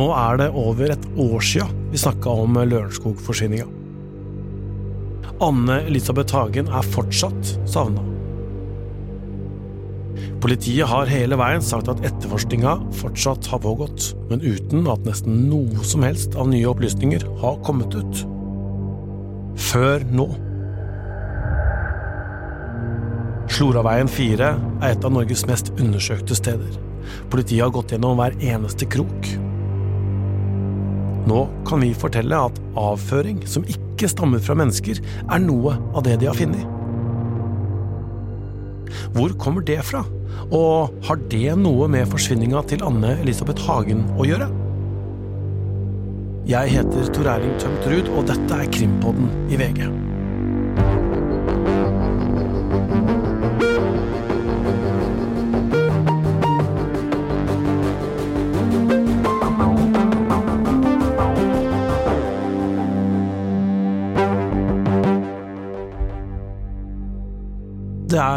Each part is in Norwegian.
Nå er det over et år sia vi snakka om Lørenskog-forsvinninga. Anne Elisabeth Hagen er fortsatt savna. Politiet har hele veien sagt at etterforskninga fortsatt har pågått, men uten at nesten noe som helst av nye opplysninger har kommet ut. Før nå. Sloraveien 4 er et av Norges mest undersøkte steder. Politiet har gått gjennom hver eneste krok. Nå kan vi fortelle at avføring som ikke stammer fra mennesker, er noe av det de har funnet. Hvor kommer det fra, og har det noe med forsvinninga til Anne Elisabeth Hagen å gjøre? Jeg heter Tor Erling Tømt Ruud, og dette er Krimpodden i VG.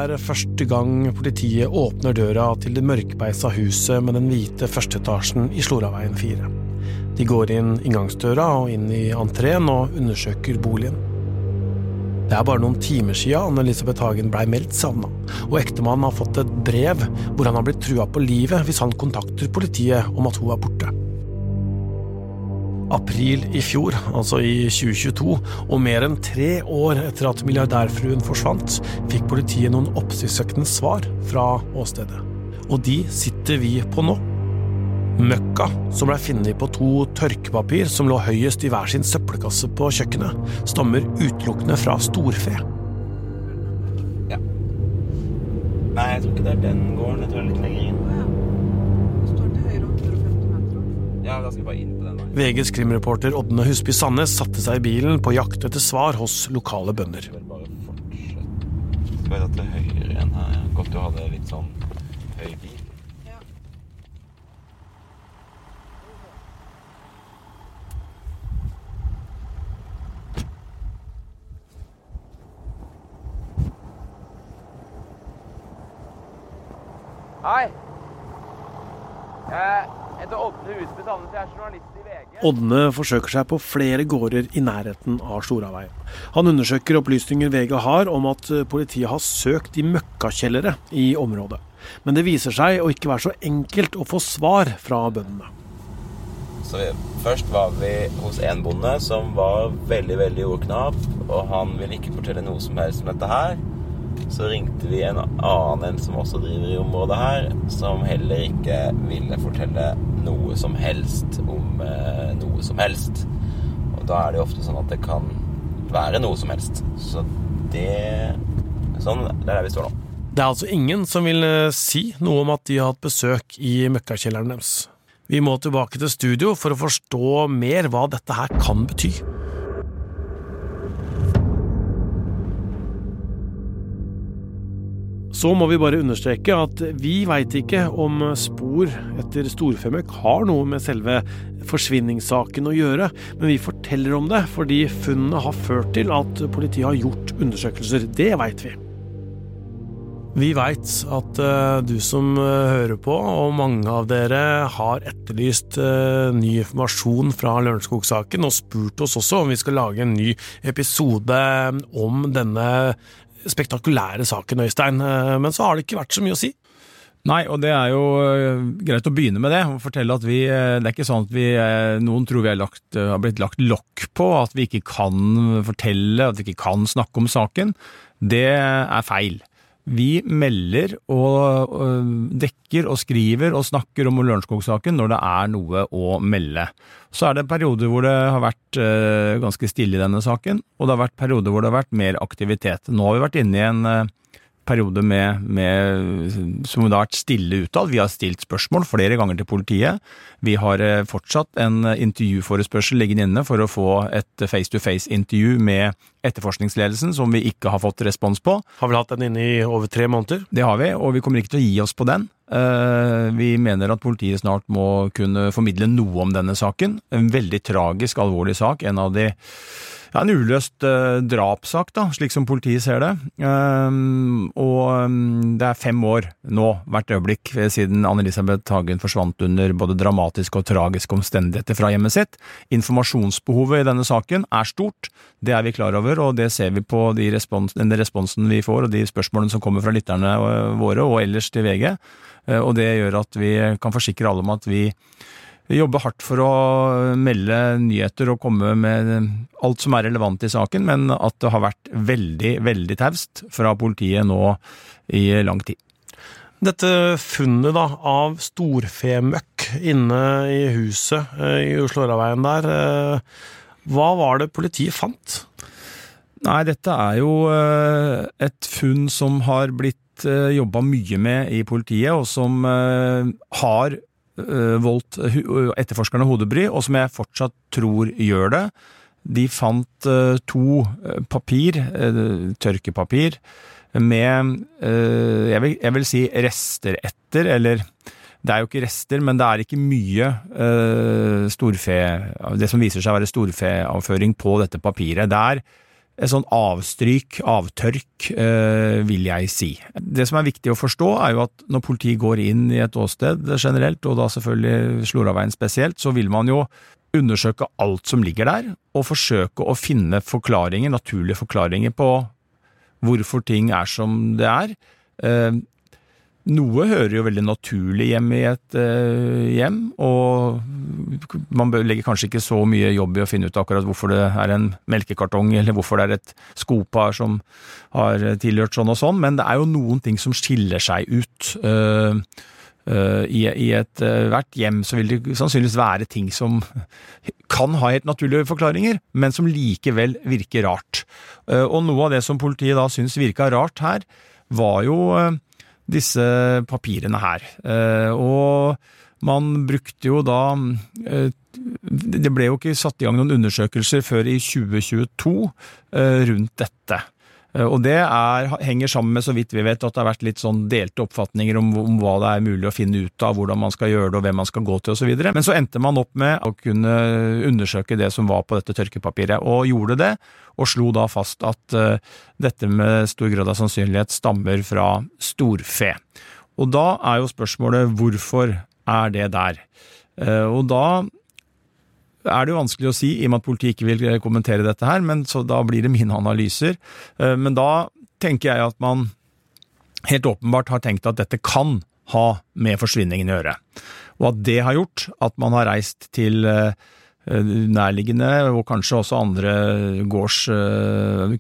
Er første gang politiet åpner døra til det mørkbeisa huset med den hvite førsteetasjen i Sloraveien 4. De går inn inngangsdøra og inn i entreen og undersøker boligen. Det er bare noen timer siden Anne-Elisabeth Hagen blei meldt savna, og ektemannen har fått et brev hvor han har blitt trua på livet hvis han kontakter politiet om at hun er borte april i fjor, altså i 2022, og mer enn tre år etter at milliardærfruen forsvant, fikk politiet noen oppsiktsvekkende svar fra åstedet. Og de sitter vi på nå. Møkka, som blei funnet på to tørkepapir som lå høyest i hver sin søppelkasse på kjøkkenet, stammer utelukkende fra storfe. Ja. Nei, jeg tror ikke det er den gården. Jeg tror det er litt lenger inn. Ja, da skal vi bare inn på den veien. VGs krimreporter Ådne Husby Sandnes satte seg i bilen på jakt etter svar hos lokale bønder. Skal vi ta til høyre igjen her? Godt du hadde litt sånn høy bil. Ja. Hei. Jeg heter Ådne Husby. Jeg er journalist i VG. Ådne forsøker seg på flere gårder i nærheten av Storavei. Han undersøker opplysninger VG har om at politiet har søkt i møkkakjellere i området. Men det viser seg å ikke være så enkelt å få svar fra bøndene. Så vi, først var vi hos en bonde som var veldig, veldig ordknapp, og han ville ikke fortelle noe som helst om dette her. Så ringte vi en annen en som også driver i området her, som heller ikke ville fortelle noe som helst om eh, noe som helst. Og da er det jo ofte sånn at det kan være noe som helst. Så det Sånn, det er der vi står nå. Det er altså ingen som vil eh, si noe om at de har hatt besøk i møkkakjelleren deres. Vi må tilbake til studio for å forstå mer hva dette her kan bety. Så må vi bare understreke at vi veit ikke om spor etter storfemøkk har noe med selve forsvinningssaken å gjøre, men vi forteller om det fordi funnene har ført til at politiet har gjort undersøkelser. Det veit vi. Vi veit at eh, du som eh, hører på, og mange av dere, har etterlyst eh, ny informasjon fra Lørenskog-saken, og spurt oss også om vi skal lage en ny episode om denne spektakulære saken, Øystein. Eh, Men så har det ikke vært så mye å si. Nei, og det er jo øh, greit å begynne med det, og fortelle at vi øh, Det er ikke sånn at vi Noen tror vi er lagt, har blitt lagt lokk på, at vi ikke kan fortelle, at vi ikke kan snakke om saken. Det er feil. Vi melder og dekker og skriver og snakker om Lørenskog-saken når det er noe å melde. Så er det perioder hvor det har vært øh, ganske stille i denne saken, og det har vært perioder hvor det har vært mer aktivitet. Nå har vi vært inne i en øh, periode med, med, som har vært stille utad. Vi har stilt spørsmål flere ganger til politiet. Vi har eh, fortsatt en intervjuforespørsel liggende inne for å få et face-to-face-intervju med etterforskningsledelsen, som vi ikke har fått respons på. Har vel hatt den inne i over tre måneder. Det har vi, og vi kommer ikke til å gi oss på den. Eh, Vi mener at politiet snart må kunne formidle noe om denne saken. En veldig tragisk, alvorlig sak. En av de ja, en uløst eh, drapssak, da, slik som politiet ser det. Um, og um, det er fem år nå, hvert øyeblikk, eh, siden Anne-Elisabeth Hagen forsvant under både dramatiske og tragiske omstendigheter fra hjemmet sitt. Informasjonsbehovet i denne saken er stort, det er vi klar over, og det ser vi på de respons, den responsen vi får, og de spørsmålene som kommer fra lytterne eh, våre, og ellers til VG. Og det gjør at vi kan forsikre alle om at vi jobber hardt for å melde nyheter og komme med alt som er relevant i saken, men at det har vært veldig, veldig taust fra politiet nå i lang tid. Dette funnet da, av storfemøkk inne i huset eh, i Oslo-Åraveien der, eh, hva var det politiet fant? Nei, dette er jo eh, et funn som har blitt jobba mye med i politiet, og som har voldt hu- etterforskerne hodebry, og som jeg fortsatt tror gjør det. De fant eh, to eh, papir, eh, tørkepapir, med eh, jeg vil, jeg vil si rester etter, eller det er jo ikke rester, men det er ikke mye eh, storfe Det som viser seg å være storfeavføring på dette papiret. Det er et sånn avstryk, avtørk, eh, vil jeg si. Det som er viktig å forstå, er jo at når politiet går inn i et åsted generelt, og da selvfølgelig Sloraveien spesielt, så vil man jo undersøke alt som ligger der, og forsøke å finne forklaringer, naturlige forklaringer på hvorfor ting er som det er. Eh, noe hører jo veldig naturlig hjemme i et eh, hjem, og man legger kanskje ikke så mye jobb i å finne ut akkurat hvorfor det er en melkekartong, eller hvorfor det er et skopar som har tilhørt sånn og sånn, men det er jo noen ting som skiller seg ut. Eh, eh, I, I ethvert hjem så vil det sannsynligvis være ting som kan ha helt naturlige forklaringer, men som likevel virker rart. Eh, Og noe av det som politiet da syns virka rart her, var jo eh, disse papirene her. Eh, Og man brukte jo da eh, Det ble jo ikke satt i gang noen undersøkelser før i 2022 eh, rundt dette. Eh, Og det er, henger sammen med, så vidt vi vet, at det har vært litt sånn delte oppfatninger om, om hva det er mulig å finne ut av, hvordan man skal gjøre det og hvem man skal gå til osv. Men så endte man opp med å kunne undersøke det som var på dette tørkepapiret, og gjorde det. Og slo da fast at uh, dette med stor grad av sannsynlighet stammer fra storfe. Og da er jo spørsmålet hvorfor er det der? Uh, Og da er det jo vanskelig å si, i og med at politiet ikke vil kommentere dette her, men så da blir det mine analyser. Eh, Men da tenker jeg at man helt åpenbart har tenkt at dette kan ha med forsvinningen å gjøre. Og at det har gjort at man har reist til eh, nærliggende, og kanskje også andre gårds, eh,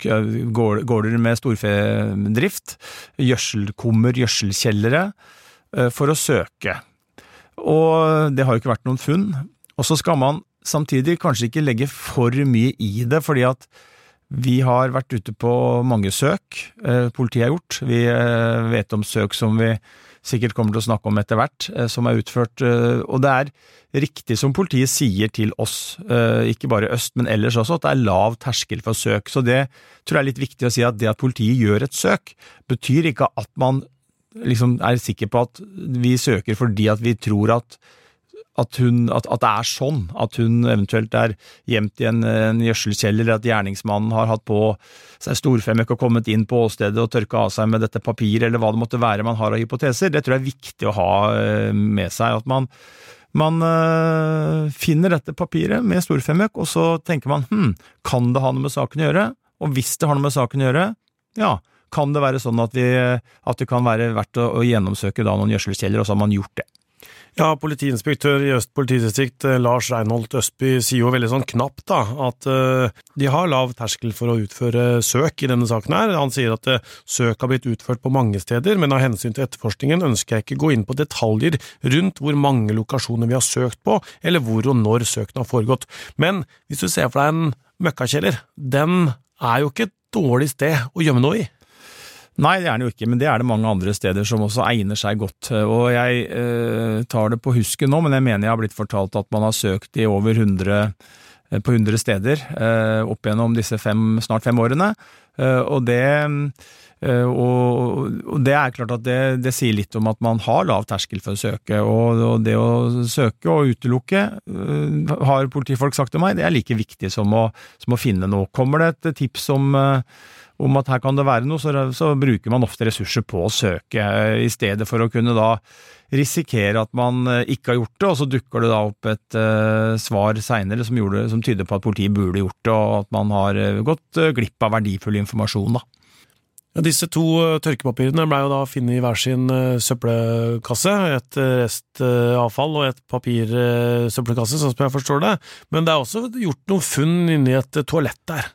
gårder med storfedrift, gjødselkummer, gjødselkjellere, eh, for å søke. Og det har jo ikke vært noen funn. Og så skal man samtidig kanskje ikke legge for mye i det, fordi at vi har vært ute på mange søk, eh, politiet har gjort. Vi eh, vet om søk som vi sikkert kommer til å snakke om etter hvert, eh, som er utført. Og det er riktig som politiet sier til oss, ikke bare øst, men ellers også, at det er lav terskel for søk. Så det tror jeg er litt viktig å si at det at politiet gjør et søk, betyr ikke at man liksom er sikker på at vi søker fordi at vi tror at at, hun, at, at det er sånn, at hun eventuelt er gjemt i en, en gjødselkjeller, eller at gjerningsmannen har hatt på seg storfemøkk og kommet inn på åstedet og tørka av seg med dette papiret, eller hva det måtte være man har av hypoteser. Det tror jeg er viktig å ha eh, med seg. At man, man øh, finner dette papiret med storfemøkk, og så tenker man hm, kan det ha noe med saken å gjøre? Og hvis det har noe med saken å gjøre, ja, kan det være sånn at, vi, at det kan være verdt å, å gjennomsøke da noen gjødselkjeller, og så har man gjort det. Ja, politiinspektør i Øst politidistrikt, eh, Lars Reinholt Østby, sier jo veldig sånn knapt da, at eh, de har lav terskel for å utføre søk i denne saken her. Han sier at eh, søk har blitt utført på mange steder, men av hensyn til etterforskningen ønsker jeg ikke gå inn på detaljer rundt hvor mange lokasjoner vi har søkt på, eller hvor og når søkene har foregått. Men hvis du ser for deg en møkkakjeller, den er jo ikke et dårlig sted å gjemme noe i. Nei, det er det jo ikke, men det er det mange andre steder som også egner seg godt. Og jeg eh, tar det på husken nå, men jeg mener jeg har blitt fortalt at man har søkt i over 100 eh, på 100 steder eh, opp gjennom disse fem, snart fem årene. Eh, og det Eh, og, og det er klart at det, det, sier litt om at man har lav terskel for å søke, og, og det å søke og utelukke, uh, har politifolk sagt til meg, det er like viktig som å, som å finne noe. Kommer det et tips om, uh, om at her kan det være noe, så, så, bruker man ofte ressurser på å søke, uh, i stedet for å kunne da risikere at man ikke har gjort det, og så dukker det da opp et svar seinere som, som tyder på at politiet burde gjort det, og at man har gått glipp av verdifull informasjon. da. Ja, disse to eh, tørkepapirene ble jo da funnet i hver sin uh, søppelkasse. Et uh, restavfall og et papirsøppelkasse, sånn som jeg forstår det. Men det er også gjort noen funn inni et toalett der.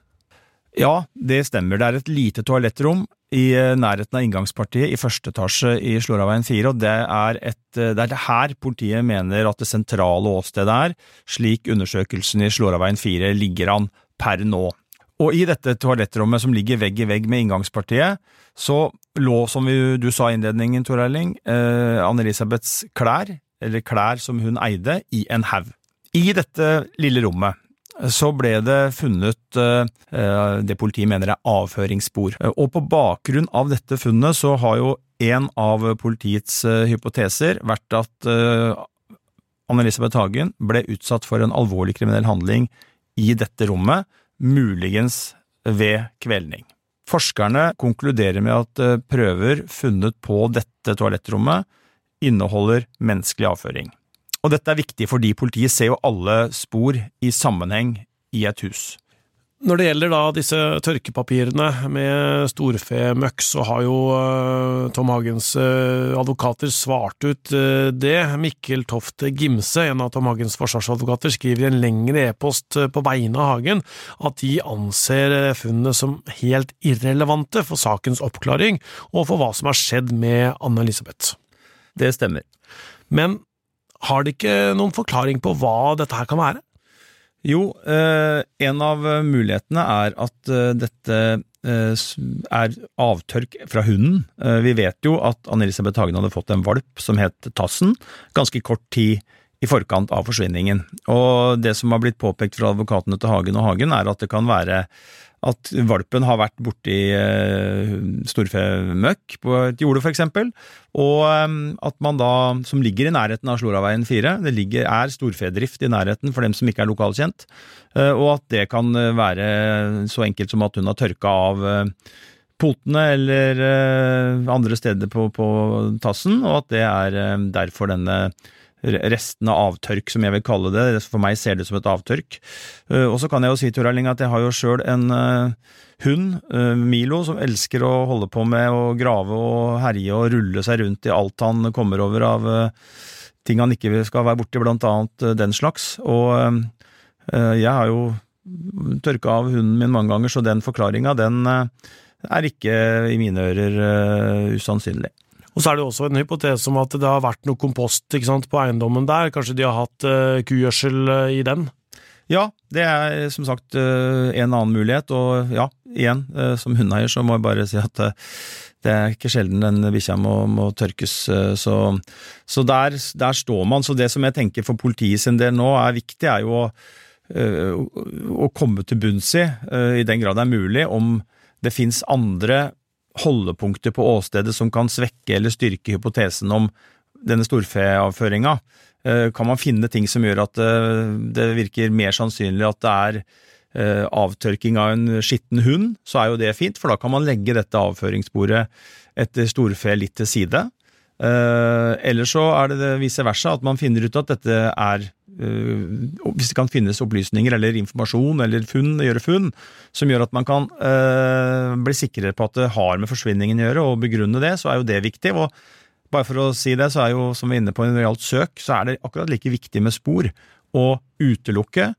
Ja, det stemmer. Det er et lite toalettrom i nærheten av inngangspartiet i første etasje i Slåraveien 4, og det er, et, det er her politiet mener at det sentrale åstedet er, slik undersøkelsen i Slåraveien 4 ligger an per nå. Og i dette toalettrommet som ligger vegg i vegg med inngangspartiet, så lå, som du sa i innledningen, Tor Erling, eh, Anne-Elisabeths klær, eller klær som hun eide, i en haug. I dette lille rommet så ble det funnet eh, det politiet mener er avføringsspor. Og på bakgrunn av dette funnet så har jo en av politiets eh, hypoteser vært at eh, Anne-Elisabeth Hagen ble utsatt for en alvorlig kriminell handling i dette rommet, muligens ved kvelning. Forskerne konkluderer med at eh, prøver funnet på dette toalettrommet inneholder menneskelig avføring. Og dette er viktig fordi politiet ser jo alle spor i sammenheng i et hus. Når det gjelder da disse tørkepapirene med storfemøkk, så har jo uh, Tom Hagens uh, advokater svart ut uh, det. Mikkel Tofte Gimse, en av Tom Hagens forsvarsadvokater, skriver i en lengre e-post på vegne av Hagen at de anser funnene som helt irrelevante for sakens oppklaring og for hva som har skjedd med Anne-Elisabeth. Det stemmer. Men har de ikke noen forklaring på hva dette her kan være? Jo, eh, en av mulighetene er at eh, dette eh, er avtørk fra hunden. Vi vet jo at Anne-Elisabeth Hagen hadde fått en valp som het Tassen, ganske kort tid i forkant av forsvinningen. Og det som har blitt påpekt fra advokatene til Hagen og Hagen, er at det kan være at valpen har vært borti uh, storfemøkk på et jorde, f.eks., og um, at man da, som ligger i nærheten av Sloraveien 4, det ligger, er storfedrift i nærheten for dem som ikke er lokalkjent, uh, og at det kan være så enkelt som at hun har tørka av potene eller andre steder på, på, tassen, og at det er derfor denne restene av avtørk, som jeg vil kalle det. For meg ser det ut som et avtørk. Eh, og så kan jeg jo si til Erling, at jeg har jo sjøl en eh, hund, eh, Milo, som elsker å holde på med å grave og herje og rulle seg rundt i alt han kommer over av ting han ikke skal være borti, blant annet den slags. Og jeg har jo tørka av hunden min mange ganger, så den forklaringa, den er ikke i mine ører usannsynlig. Og så er det også en hypotese om at det har vært noe kompost sant, på eiendommen der. Kanskje de har hatt uh, kugjødsel uh, i den? Ja, det er som sagt uh, en annen mulighet. Og ja, igjen, som hundeeier så må jeg bare si at det er ikke sjelden den bikkja må, må, tørkes. Så, så der, der, står man. Så det som jeg tenker for politiet sin del nå er viktig, er jo å, å komme til bunns i, i den grad det er mulig, om det fins andre holdepunkter på åstedet som kan svekke eller styrke hypotesen om denne storfeavføringa? Eh, kan man finne ting som gjør at eh, det virker mer sannsynlig at det er eh, avtørking av en skitten hund, så er jo det fint, for da kan man legge dette avføringssporet etter storfe litt til side. Eller så er det vice versa, at man finner ut at dette er uh, Hvis det kan finnes opplysninger eller informasjon eller funn, gjøre funn som gjør at man kan uh, bli sikrere på at det har med forsvinningen å gjøre, og begrunne det, så er jo det viktig. og bare for å si det, så er jo, som vi er inne på når gjaldt søk, så er det akkurat like viktig med spor å utelukke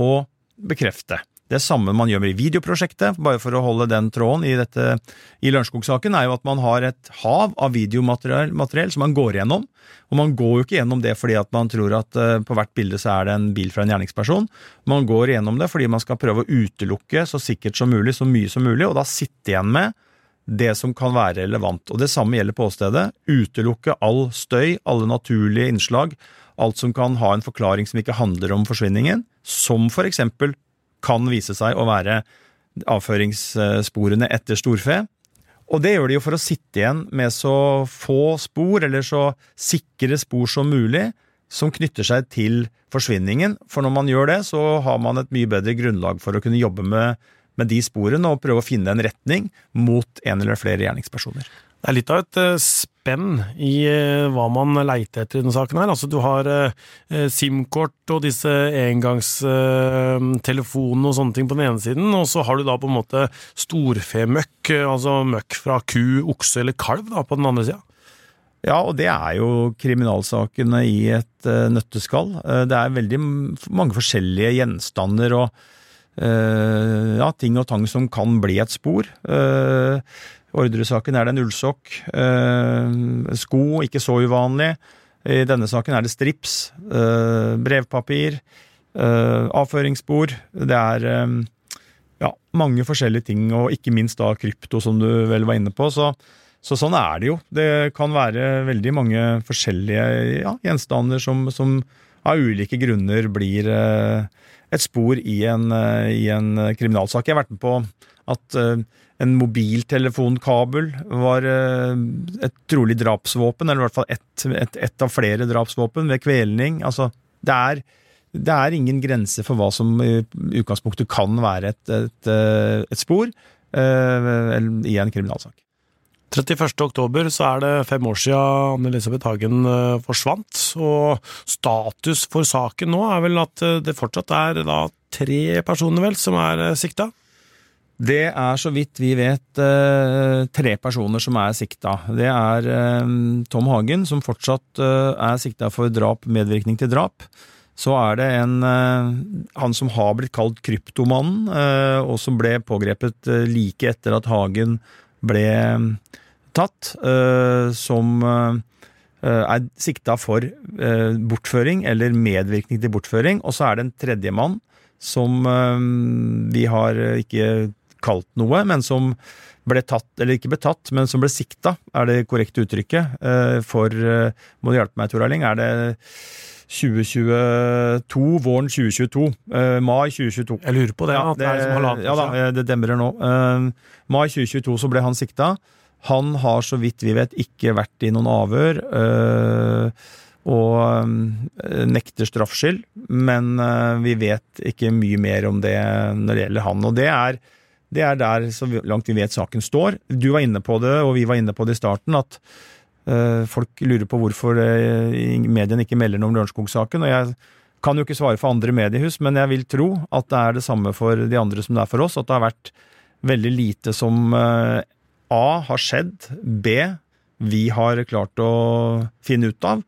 og bekrefte. Det samme man gjør med videoprosjektet, bare for å holde den tråden i, dette, i Lørenskog-saken, er jo at man har et hav av videomateriell som man går igjennom. Og man går jo ikke gjennom det fordi at man tror at uh, på hvert bilde så er det en bil fra en gjerningsperson. Man går igjennom det fordi man skal prøve å utelukke så sikkert som mulig, så mye som mulig, og da sitte igjen med det som kan være relevant. Og Det samme gjelder på åstedet. Utelukke all støy, alle naturlige innslag, alt som kan ha en forklaring som ikke handler om forsvinningen, som for eksempel kan vise seg å være avføringssporene etter storfe. Og det gjør de jo for å sitte igjen med så få spor, eller så sikre spor som mulig, som knytter seg til forsvinningen. For når man gjør det, så har man et mye bedre grunnlag for å kunne jobbe med, med de sporene og prøve å finne en retning mot en eller flere gjerningspersoner. Det er litt av et eh, spenn i eh, hva man leiter etter i denne saken her. Altså, du har eh, SIM-kort og disse engangstelefonene og sånne ting på den ene siden, og så har du da på en måte storfemøkk, altså møkk fra ku, okse eller kalv da, på den andre sida. Ja, og det er jo kriminalsakene i et nøtteskall. Det er veldig mange forskjellige gjenstander og ja, ting og tang som kan bli et spor. Ordresaken er det en ullsokk. sko, ikke så uvanlig. I denne saken er det strips, brevpapir, avføringsspor. Det er ja, mange forskjellige ting, og ikke minst da krypto, som du vel var inne på. så så sånn er det jo. Det kan være veldig mange forskjellige ja, gjenstander som, som, av ulike grunner blir eh, et spor i en, eh, i en, kriminalsak. Jeg har vært med på at eh, en mobiltelefonkabel var eh, et trolig drapsvåpen, eller i hvert fall ett et, et av flere drapsvåpen, ved kvelning. Altså, det er, det er ingen grense for hva som i utgangspunktet kan være et, et, eh, spor eh, i en kriminalsak. 31. oktober så er det fem år siden Anne-Elisabeth Hagen eh, forsvant, og status for saken nå er vel at eh, det fortsatt er da tre personer vel som er eh, sikta? Det er så vidt vi vet tre personer som er sikta. Det er Tom Hagen, som fortsatt er sikta for drap, medvirkning til drap. Så er det en han som har blitt kalt Kryptomannen, og som ble pågrepet like etter at Hagen ble tatt, eh, som eh, er sikta for eh, bortføring eller medvirkning til bortføring. Og så er det en tredjemann som vi har ikke kalt noe, men som ble tatt, eller ikke ble tatt, men som ble sikta, er det korrekte uttrykket, for Må du hjelpe meg, Tor Erling? Er det 2022, våren 2022. mai 2022. Jeg lurer på det. Ja, det, det, ja da, det demrer nå. mai 2022 så ble han sikta. Han har, så vidt vi vet, ikke vært i noen avhør. Øh, og øh, nekter straffskyld, men øh, vi vet ikke mye mer om det når det gjelder han. Og det er, det er der, så langt vi vet, saken står. Du var inne på det, og vi var inne på det i starten, at folk lurer på hvorfor mediene ikke melder noe om Lørenskog-saken. og jeg kan jo ikke svare for andre mediehus, men jeg vil tro at det er det samme for de andre som det er for oss. At det har vært veldig lite som A har skjedd, B vi har klart å finne ut av,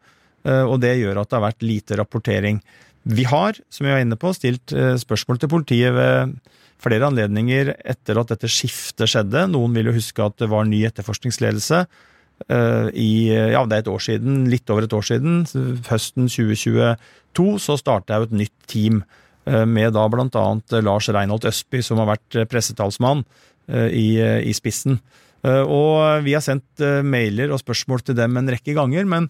eh, og det gjør at det har vært lite rapportering. Vi har, som jeg var inne på, stilt eh, spørsmål til politiet ved flere anledninger etter at dette skiftet skjedde. Noen vil jo huske at det var ny etterforskningsledelse eh, i ja, det er et år siden, litt over et år siden. Høsten 2022 så starta jeg jo et nytt team med da blant annet Lars Reinholt Østby, som har vært pressetalsmann i, i spissen. Eh, og vi har sendt eh, mailer og spørsmål til dem en rekke ganger, men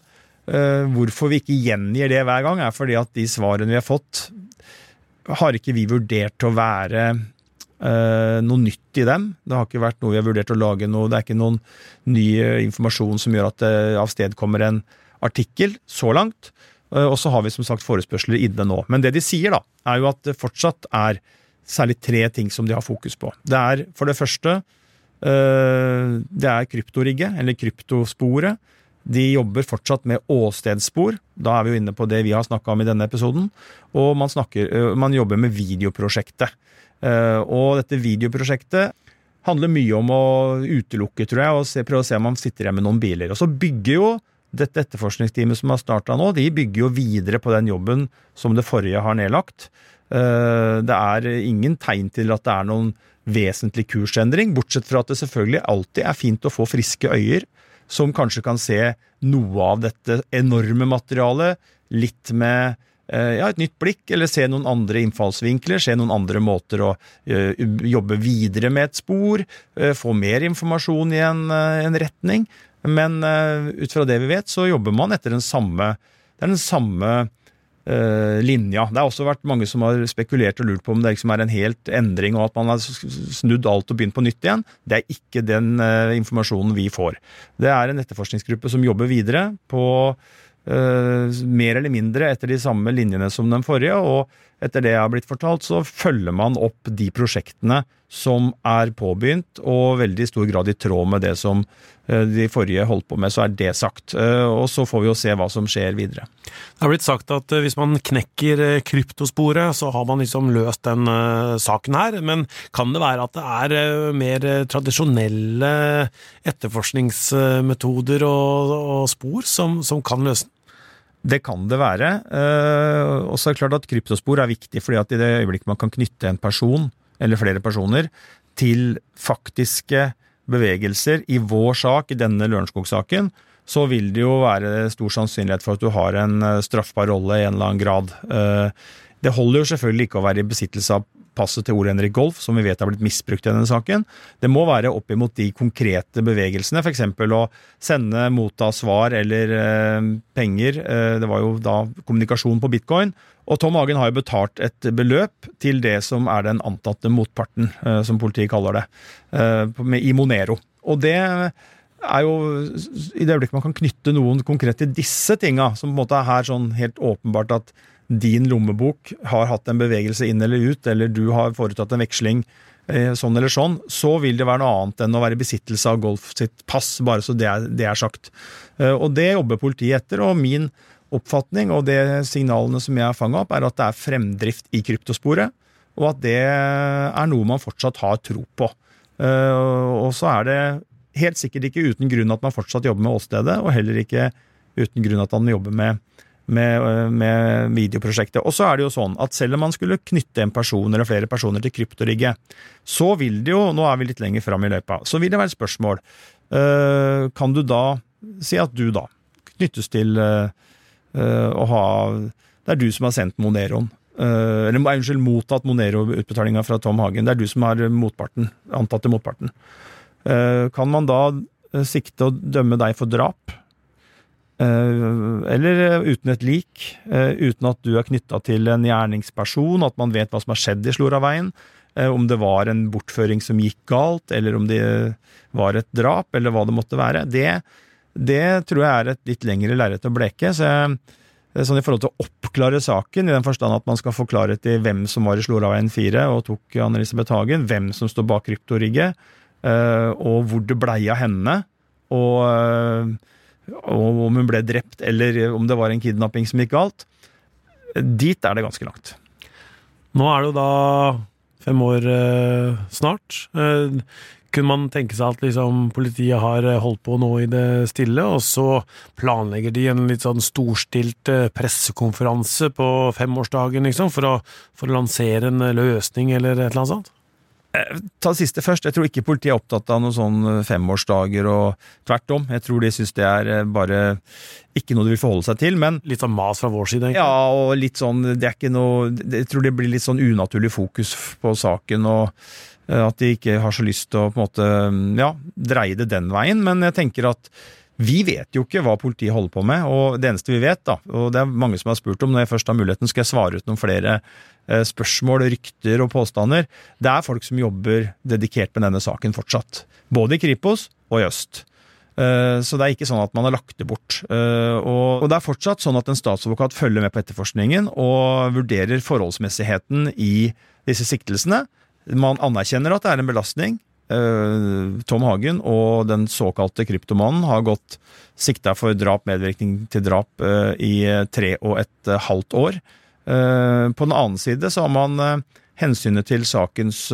eh, hvorfor vi ikke gjengir det hver gang, er fordi at de svarene vi har fått, har ikke vi vurdert å være noe nytt i dem. Det har ikke vært noe vi har vurdert å lage noe, det er ikke noen ny informasjon som gjør at det avstedkommer en artikkel, så langt. Og så har vi som sagt forespørsler inne nå. Men det de sier, da, er jo at det fortsatt er særlig tre ting som de har fokus på. Det er for det første det er kryptorigget, eller kryptosporet. De jobber fortsatt med åstedsspor. Da er vi jo inne på det vi har snakka om i denne episoden. Og man, snakker, eh, man jobber med videoprosjektet. Eh, og dette videoprosjektet handler mye om å utelukke, tror jeg, og se, prøve å se om man sitter igjen med noen biler. Og så bygger jo dette etterforskningsteamet som har starta nå, de bygger jo videre på den jobben som det forrige har nedlagt. Det er ingen tegn til at det er noen vesentlig kursendring, bortsett fra at det selvfølgelig alltid er fint å få friske øyer som kanskje kan se noe av dette enorme materialet, litt med eh, ja, et nytt blikk, eller se noen andre innfallsvinkler, se noen andre måter å eh, jobbe videre med et spor, eh, få mer informasjon i en, eh, en retning. Men eh, ut fra det vi vet, så jobber man etter den samme Det er den samme eh, linja. Det har også vært mange som har spekulert og lurt på om det liksom er en helt endring, og at man har snudd alt og begynt på nytt igjen. Det er ikke den eh, informasjonen vi får. Det er en etterforskningsgruppe som jobber videre på uh, mer eller mindre etter de samme linjene som den forrige, og etter det jeg har blitt fortalt, så følger man opp de prosjektene som er påbegynt, og veldig i stor grad i tråd med det som eh, de forrige holdt på med, så er det sagt. Eh, Og så får vi jo se hva som skjer videre. Det har blitt sagt at eh, hvis man knekker kryptosporet, så har man liksom løst den saken her. Men kan det være at det er mer tradisjonelle etterforskningsmetoder og, og spor som, som kan løse den? Det kan det være. Eh, Og så er det klart at kryptospor er viktig, fordi at i det øyeblikket man kan knytte en person, eller flere personer, til faktiske bevegelser i vår sak, i denne Lørenskog-saken, så vil det jo være stor sannsynlighet for at du har en eh, straffbar rolle i en eller annen grad. Eh, Det holder jo selvfølgelig ikke å være i besittelse av passet til Ole Henrik Golf, som vi vet har blitt misbrukt i denne saken. Det må være opp imot de konkrete bevegelsene, f.eks. å sende, motta svar eller eh, penger. Eh, det var jo da kommunikasjon på bitcoin. Og Tom Hagen har jo betalt et beløp til det som er den antatte motparten, eh, som politiet kaller det, eh, med- i Monero. Og det er jo i det øyeblikket man kan knytte noen konkret til disse tinga, som på en måte er her sånn helt åpenbart at din lommebok har hatt en bevegelse inn eller ut, eller du har foretatt en veksling eh, sånn eller sånn, så vil det være noe annet enn å være i besittelse av Golf sitt pass, bare så det er, det er sagt. Eh, Og det jobber politiet etter, og min oppfatning og det signalene som jeg har fanga opp, er at det er fremdrift i kryptosporet, og at det er noe man fortsatt har tro på. Eh, Og så er det helt sikkert ikke uten grunn at man fortsatt jobber med åstedet, og heller ikke uten grunn at man jobber med, med, med videoprosjektet. Og så er det jo sånn at selv om man skulle knytte en person eller flere personer til kryptorigget, så vil det jo, nå er vi litt lenger fram i løypa, så vil det være et spørsmål. Øh, kan du da si at du da knyttes til øh, øh, å ha Det er du som har sendt Moneroen. eller unnskyld, mottatt Monero-utbetalinga fra Tom Hagen. Det er du som er motparten, antatte motparten. Eh, Kan man da eh, sikte og dømme deg for drap? Eh, Eller eh, uten et lik, eh, uten at du er knytta til en gjerningsperson, at man vet hva som har skjedd i Sloraveien, om det var en bortføring som gikk galt, eller om det var et drap, eller hva det måtte være. Det, det tror jeg er et litt lengre lerret å bleke. så Sånn i forhold til å oppklare saken, i den forstand at man skal få klarhet i hvem som var i Sloraveien 4 og tok Anne-Elisabeth Hagen, hvem som står bak kryptorigget, og hvor det blei av henne, og om hun ble drept, eller om det var en kidnapping som gikk galt. Dit er det ganske langt. Nå er det jo da fem år eh, snart. Eh, kunne man tenke seg at liksom, politiet har eh, holdt på nå i det stille, og så planlegger de en litt sånn storstilt eh, pressekonferanse på femårsdagen liksom, for, å, for å lansere en eh, løsning eller et eller annet sånt? Ta det siste først. Jeg tror ikke politiet er opptatt av noen sånn femårsdager og tvert om. Jeg tror de syns det er eh, bare ikke noe de vil forholde seg til. Men Litt sånn mas fra vår side, egentlig. Ja, og litt sånn Det er ikke noe Jeg tror det blir litt sånn unaturlig fokus på saken, og eh, at de ikke har så lyst til å på en måte Ja, dreie det den veien. Men jeg tenker at vi vet jo ikke hva politiet holder på med, og det eneste vi vet, da, og det er mange som har spurt om, når jeg først har muligheten, skal jeg svare ut noen flere eh, spørsmål, rykter og påstander. Det er folk som jobber dedikert med denne saken fortsatt. Både i Kripos og i Øst. Eh, Så det er ikke sånn at man har lagt det bort. Eh, Og det er fortsatt sånn at en statsadvokat følger med på etterforskningen og vurderer forholdsmessigheten i disse siktelsene. Man anerkjenner at det er en belastning. Eh, Tom Hagen og den såkalte kryptomannen har gått sikta for drap, medvirkning til drap, eh, i tre og et eh, halvt år. På den annen side så har man hensynet til sakens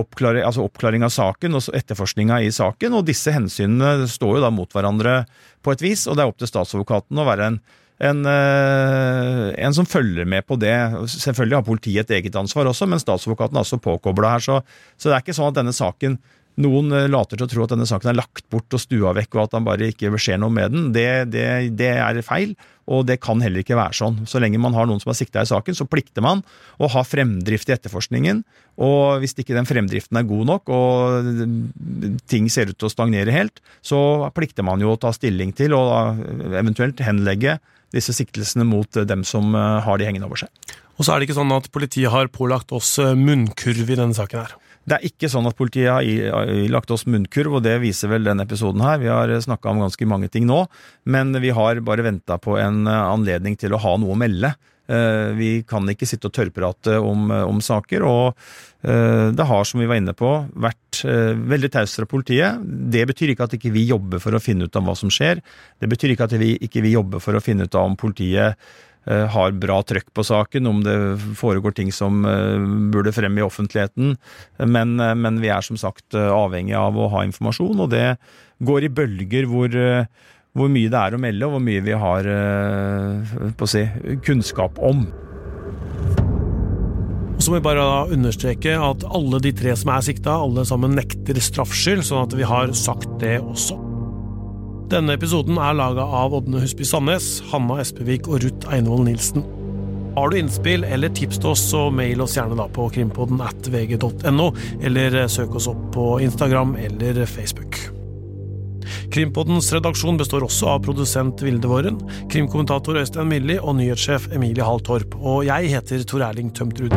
oppklaring, altså oppklaring av saken og etterforskninga i saken, og disse hensynene står jo da mot hverandre på et vis, og det er opp til statsadvokaten å være en, en, eh, en som følger med på det. Selvfølgelig har politiet et eget ansvar også, men statsadvokaten er også påkobla her, så, så det er ikke sånn at denne saken noen eh, later til å tro at denne saken er lagt bort og stua vekk, og at han bare ikke skjer noe med den. Det, det, det er feil, og det kan heller ikke være sånn. Så lenge man har noen som har sikta i saken, så plikter man å ha fremdrift i etterforskningen. Og hvis ikke den fremdriften er god nok, og ting ser ut til å stagnere helt, så plikter man jo å ta stilling til og eventuelt henlegge disse siktelsene mot dem som eh, har de hengende over seg. Og så er det ikke sånn at politiet har pålagt oss eh, munnkurv i denne saken her. Det er ikke sånn at politiet har lagt oss munnkurv, og det viser vel den episoden her. Vi har snakka om ganske mange ting nå, men vi har bare venta på en eh, anledning til å ha noe å melde. Vi kan ikke sitte og tørrprate om, om saker, og det har, som vi var inne på, vært veldig taust fra politiet. Det betyr ikke at ikke vi jobber for å finne ut av hva som skjer. Det betyr ikke at vi ikke vi jobber for å finne ut av om politiet Eh, har bra trøkk på saken, om det foregår ting som eh, burde frem i offentligheten. Men, eh, men, vi er som sagt avhengig av å ha informasjon, og det går i bølger hvor, hvor mye det er å melde, og hvor mye vi har si, kunnskap om. Og så må vi bare understreke at alle de tre som er sikta, alle sammen nekter straffskyld, sånn at vi har sagt det også. Denne episoden er laga av Ådne Husby Sandnes, Hanna Espevik og Ruth Einvoll Nilsen. Har du innspill eller tips til oss, så mail oss gjerne da på krimpodden at vg.no, eller søk oss opp på Instagram eller Facebook. Krimpoddens redaksjon består også av produsent Vilde Våren, krimkommentator Øystein Milli og nyhetssjef Emilie Hall Torp. Og jeg heter Tor Erling Tømtrud.